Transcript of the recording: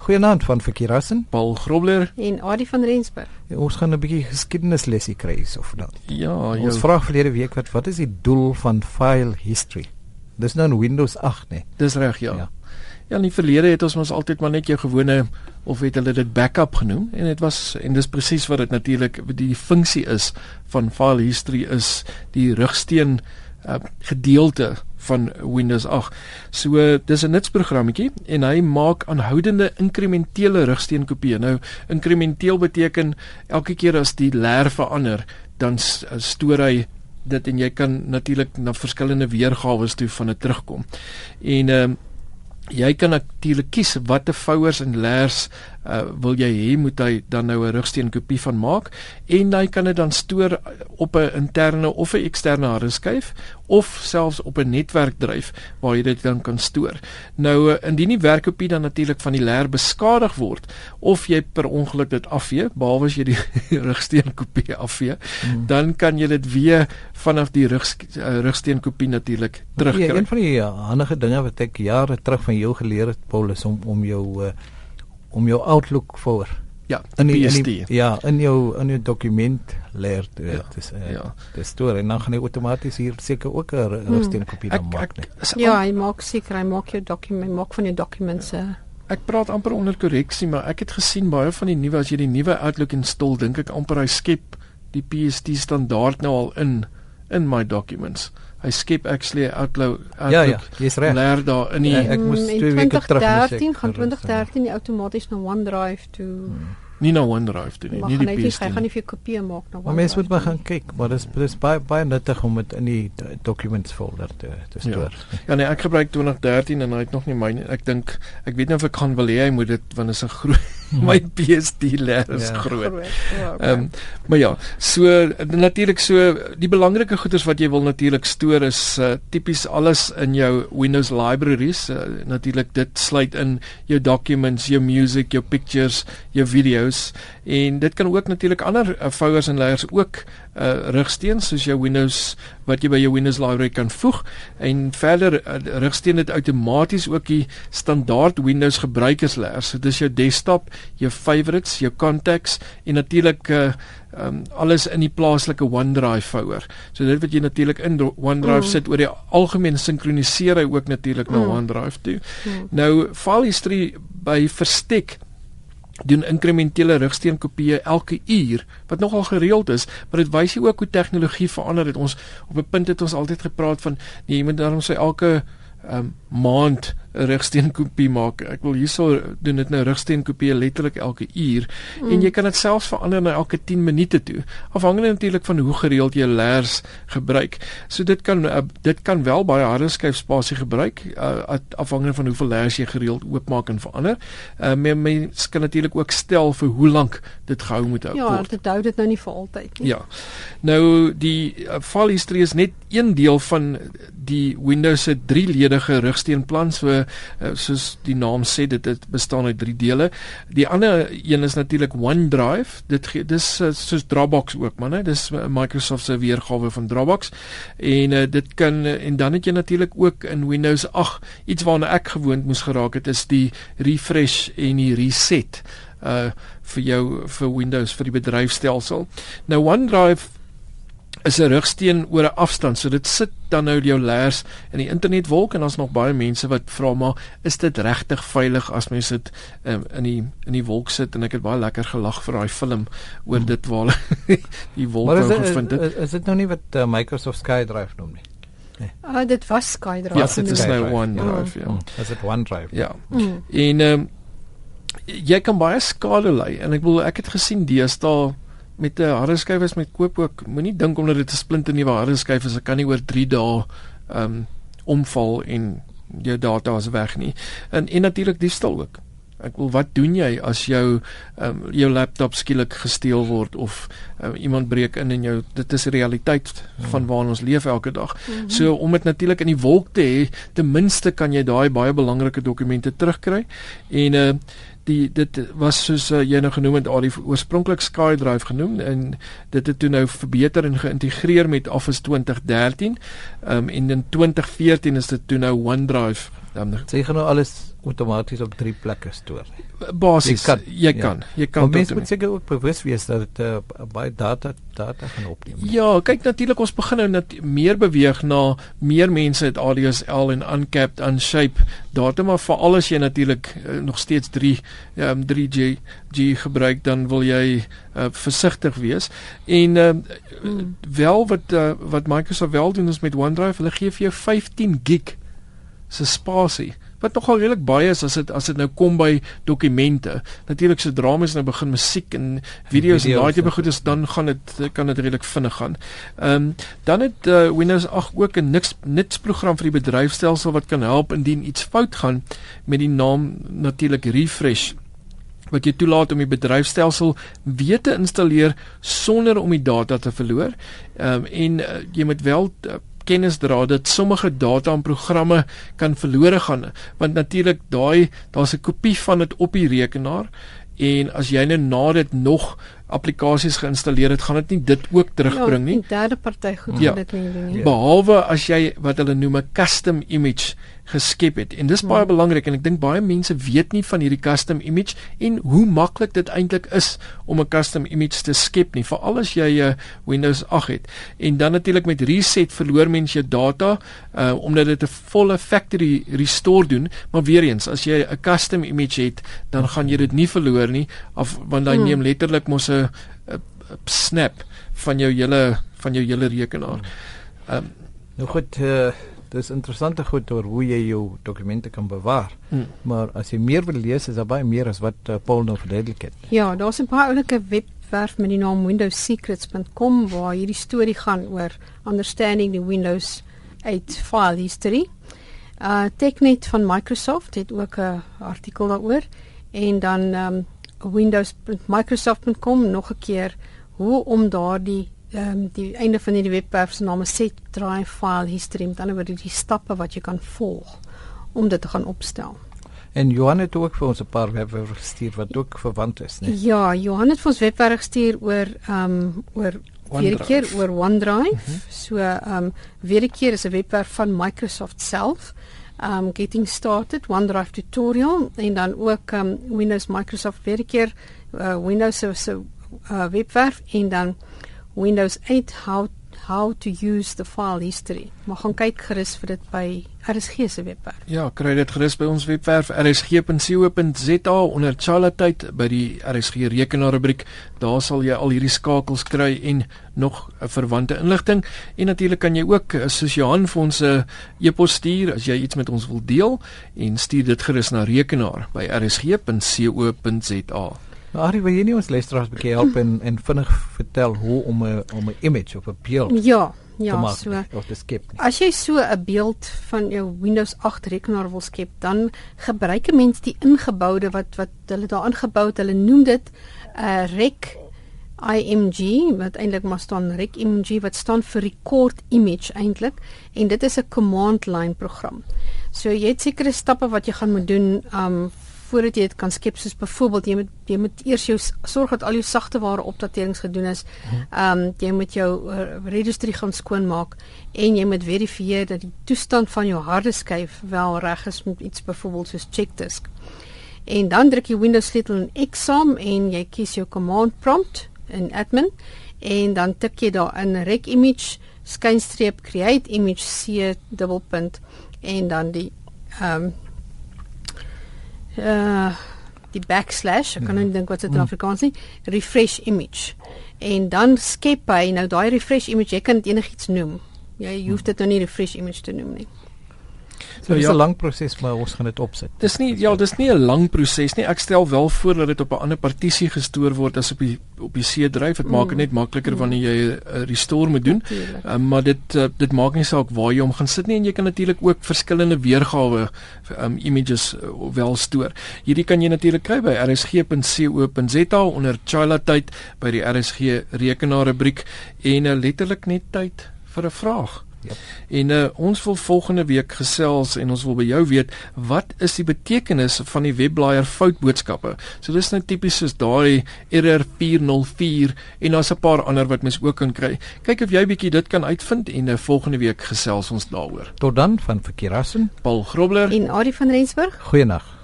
Goeienaand van Verkeerassen, Paul Grobler en Adie van Rensburg. Ja, ons gaan 'n bietjie geskiedenislesie kry of nou. Ja, ons jou, vraag verlede week wat wat is die doel van file history? Dis nou in Windows 8, né? Nee. Dis reg, ja. ja. Ja, in die verlede het ons mos altyd maar net jou gewone of het hulle dit backup genoem en dit was en dis presies wat dit natuurlik die funksie is van file history is die rugsteen uh, gedeelte van Windows 8. So dis 'n nutsprogrammetjie en hy maak aanhoudende inkrementele rugsteenkopieë. Nou inkrementeel beteken elke keer as die leer verander, dan stoor hy dit en jy kan natuurlik na verskillende weergawe toe van dit terugkom. En ehm uh, jy kan natuurlik kies watter vouers en leers uh, wil jy hê moet hy dan nou 'n rugsteen kopie van maak en hy kan dit dan stoor op 'n interne of 'n eksterne hardeskyf of selfs op 'n netwerkdryf waar jy dit dan kan stoor. Nou uh, indien die werkkopie dan natuurlik van die leer beskadig word of jy per ongeluk dit afvee, behalwe as jy die rugsteen kopie afvee, hmm. dan kan jy dit weer vanaf die rug uh, rugsteen kopie natuurlik terugkry. Ja, een van die uh, handige dinge wat ek jare terug van jou geleer het Paulus om om jou uh, om jou outlook voor. Ja, in die, in die ja, in jou in jou dokument leer dit ja, is uh, ja. die storie en dan gaan hy outomaties hier seker ook 'n hmm. rustige kopie dan maak net. Ja, hy maak seker hy maak jou dokument maak van jou dokumente. Ja. Ek praat amper onder korreksie, maar ek het gesien baie van die nuwe as jy die nuwe Outlook install, dink ek amper hy skep die PST standaard nou al in in my documents hy skep actually Outlook Outlook ja, ja, jy's reg. Leer daar in die ja, ek moes 2 weke terug gesê 2013 gaan 2013 die outomaties na OneDrive toe hmm nie nou OneDrive toe nie, nie die PC. Ek gaan nie vir kopieë maak na OneDrive. Maar mens moet maar gaan kyk, maar dis dis baie baie nuttig om dit in die documents folder te te stoor. Ja. ja nee, ek gebruik 2013 en hy het nog nie my ek dink ek weet nie of ek kan wil hê hy moet dit want is 'n groot my PSD leer is ja. groot. Ehm ja, okay. um, maar ja, so natuurlik so die belangrike goeders wat jy wil natuurlik stoor is uh, tipies alles in jou Windows libraries. Uh, natuurlik dit sluit in jou documents, jou music, jou pictures, jou videos en dit kan ook natuurlik ander uh, vouers en layers ook uh, rugsteen soos jou Windows wat jy by jou Windows library kan voeg en verder uh, rugsteen dit outomaties ook die standaard Windows gebruikerslayers. So dis jou desktop, jou favorites, jou contacts en natuurlik uh, um, alles in die plaaslike OneDrive vouer. So dit wat jy natuurlik in OneDrive mm. sit oor die algemeen sinkroniseer hy ook natuurlik na mm. OneDrive toe. Mm. Nou file history by verstek doen inkrementele rugsteenkopieë elke uur wat nogal gereeld is maar dit wys ook hoe tegnologie verander het. Ons op 'n punt het ons altyd gepraat van nee, jy moet daarom sê elke um, maand rugsteenkopie maak. Ek wil hierso doen dit nou rugsteenkopie letterlik elke uur mm. en jy kan dit selfs verander na elke 10 minute toe. Afhangende natuurlik van hoe gereeld jy leers gebruik. So dit kan uh, dit kan wel baie harde skyfspasie gebruik uh, afhangende van hoeveel leers jy gereeld oopmaak en verander. Uh, mens kan natuurlik ook stel vir hoe lank dit gehou moet hou. Ja, dit hou dit nou nie vir altyd nie. Ja. Nou die uh, file history is net een deel van die Windows se drieledige rugsteenplan so uh, soos die naam sê dit dit bestaan uit drie dele. Die ander een is natuurlik OneDrive. Dit gee dis uh, soos Dropbox ook, man, hè. Dis Microsoft se weergawe van Dropbox. En uh, dit kan en dan het jy natuurlik ook in Windows 8 iets waarna ek gewoond moes geraak het is die refresh en die reset uh vir jou vir Windows vir die bedryfstelsel. Nou OneDrive is 'n rugsteen oor 'n afstand. So dit sit dan nou jou leers in die internetwolk en ons nog baie mense wat vra maar is dit regtig veilig as mens dit um, in die in die wolk sit en ek het baie lekker gelag vir daai film oor hmm. dit waar die wolk nou gevind het. Is, is dit nou nie wat uh, Microsoft SkyDrive noem nie? Nee. Ah, dit was SkyDrive. Ja, dit is nou OneDrive, ja. Hmm. Is dit OneDrive? Ja. Mm. En ehm um, jy kan baie skade lei en ek bedoel ek het gesien deesdae met 'n harde skyf is met koop ook moenie dink omdat dit 'n splinte nuwe harde skyf is, ek kan nie oor 3 dae ehm um, omval en jou data is weg nie. En en natuurlik diefstal ook. Ek wil wat doen jy as jou ehm um, jou laptop skielik gesteel word of um, iemand breek in en jou dit is realiteit van waarin ons leef elke dag. Mm -hmm. So om dit natuurlik in die wolk te hê, ten minste kan jy daai baie belangrike dokumente terugkry en uh die dit was soos uh, jy nou genoem het al die oorspronklik SkyDrive genoem en dit het toe nou verbeter en geïntegreer met Office 2013. Ehm um, en in 2014 is dit toe nou OneDrive. Dan um, sê jy nou alles outomaties op drie plekke stoor. Basies, jy kan jy ja. kan, jy kan mense moet seker ook bewus wees dat dit uh, baie data data gaan opneem. Ja, kyk natuurlik ons begin nou net meer beweeg na meer mense het ADSL en uncapped unshape data maar vir alles jy natuurlik uh, nog steeds 3 um, 3G G gebruik dan wil jy uh, versigtig wees en uh, hmm. wel wat uh, wat Microsoft wel doen is met OneDrive hulle gee vir jou 15 gig se spasie wat nogal redelik baie is as dit as dit nou kom by dokumente. Natuurlik sodra mens nou begin musiek en video's en daai tipe goed is dan gaan dit kan dit redelik vinnig gaan. Ehm um, dan het uh, Windows 8 ook 'n niks nits program vir die bedryfstelsel wat kan help indien iets fout gaan met die naam natuurlik refresh wat jy toelaat om die bedryfstelsel weer te installeer sonder om die data te verloor. Ehm um, en uh, jy moet wel uh, kennis dra dat sommige data en programme kan verlore gaan want natuurlik daai daar's 'n kopie van dit op die rekenaar en as jy nou na dit nog applikasies geïnstalleer het, gaan dit nie dit ook terugbring nie. Ja, derde party goed ja. dit nie doen nie. Behalwe as jy wat hulle noem 'n custom image geskep het. En dis baie hmm. belangrik en ek dink baie mense weet nie van hierdie custom image en hoe maklik dit eintlik is om 'n custom image te skep nie, veral as jy 'n uh, Windows 8 het. En dan natuurlik met reset verloor mens jou data uh omdat dit 'n volle factory restore doen, maar weer eens, as jy 'n custom image het, dan gaan jy dit nie verloor nie, of want dan hmm. neem letterlik mos 'n snap van jou hele van jou hele rekenaar. Ehm um, nou goed, uh dis interessante goed oor hoe jy jou dokumente kan bewaar. Hmm. Maar as jy meer wil lees, is daar baie meer as wat uh, Paul nou verduidelik het. Ja, daar's 'n paar oulike webwerf met die naam windowsecrets.com waar hierdie storie gaan oor understanding the Windows 8 file history. Uh Technet van Microsoft het ook 'n artikel daaroor en dan um windows.microsoft.com nog 'n keer hoe om daardie ehm um, die einde van hierdie webwerf se naam set drive file history met ander woorde die stappe wat jy kan volg om dit te gaan opstel. En Johan het ook vir ons 'n paar webwerwe gestuur wat ook verwant is, né? Ja, Johan het vir ons webwerwe gestuur oor ehm um, oor weer 'n keer oor OneDrive. Mm -hmm. So ehm um, weer 'n keer is 'n webwerf van Microsoft self. Um getting started OneDrive tutorial en dan ook um Windows Microsoft weer 'n keer uh, Windows se so, uh, webwerf en dan Windows 8 how how to use the file history. Maar gaan kyk gerus vir dit by RSG se webwerf. Ja, kry dit gerus by ons webwerf rsg.co.za onder Charlatheid by die RSG rekenaarrubriek. Daar sal jy al hierdie skakels kry en nog 'n verwante inligting en natuurlik kan jy ook soos Johan vir ons 'n eh, e-pos stuur as jy iets met ons wil deel en stuur dit gerus na rekenaar by rsg.co.za. Nou, Ari, wil jy nie ons luisteraars 'n bietjie help en en vinnig vertel hoe om 'n om 'n image of 'n beeld Ja, ja, maak, so. Of te skep. Nie. As jy so 'n beeld van jou Windows 8 rekenaar wil skep, dan gebruik 'n mens die ingeboude wat wat hulle daar ingebou het. Hulle noem dit 'n uh, rec IMG wat eintlik maar staan rec IMG wat staan vir record image eintlik en dit is 'n command line program. So jy het sekere stappe wat jy gaan moet doen um voordat jy dit kan skep soos byvoorbeeld jy moet jy moet eers jou sorg dat al jou sagte ware opdaterings gedoen is. Ehm um, jy moet jou uh, registry gaan skoonmaak en jy moet verifieer dat die toestand van jou harde skyf wel reg is met iets byvoorbeeld soos check disk. En dan druk jy Windows sleutel in exam en jy kies jou command prompt in admin en dan tik jy daar in rec image skynstreep create image c dubbelpunt en dan die ehm um, uh die backslash, ek kan nou nie dink wat dit in. Afrikaans nie, refresh image. En dan skep hy nou daai refresh image, jy kan dit enigiets noem. Jy hoef dit nou nie refresh image te noem nie. So dis ja, 'n lang proses maar ons gaan dit opsit. Dis nie ja, dis nie 'n lang proses nie. Ek stel wel voor dat dit op 'n ander partisie gestoor word as op die op die C-dryf. Dit mm. maak dit net makliker mm. wanneer jy 'n uh, restore moet doen. Uh, maar dit uh, dit maak nie saak waar jy hom gaan sit nie en jy kan natuurlik ook verskillende weergawe um, images uh, wel stoor. Hierdie kan jy natuurlik kry by rsg.co.za onder Chila tyd by die RSG rekenaar rubriek en uh, letterlik net tyd vir 'n vraag. Yep. En uh, ons wil volgende week gesels en ons wil by jou weet wat is die betekenis van die webblaaier foutboodskappe. So dis nou tipies soos daai error 404 en daar's 'n paar ander wat mens ook kan kry. Kyk of jy bietjie dit kan uitvind en uh, volgende week gesels ons daaroor. Tot dan van Verkeerassen, Paul Grobler en Adie van Rensburg. Goeienaand.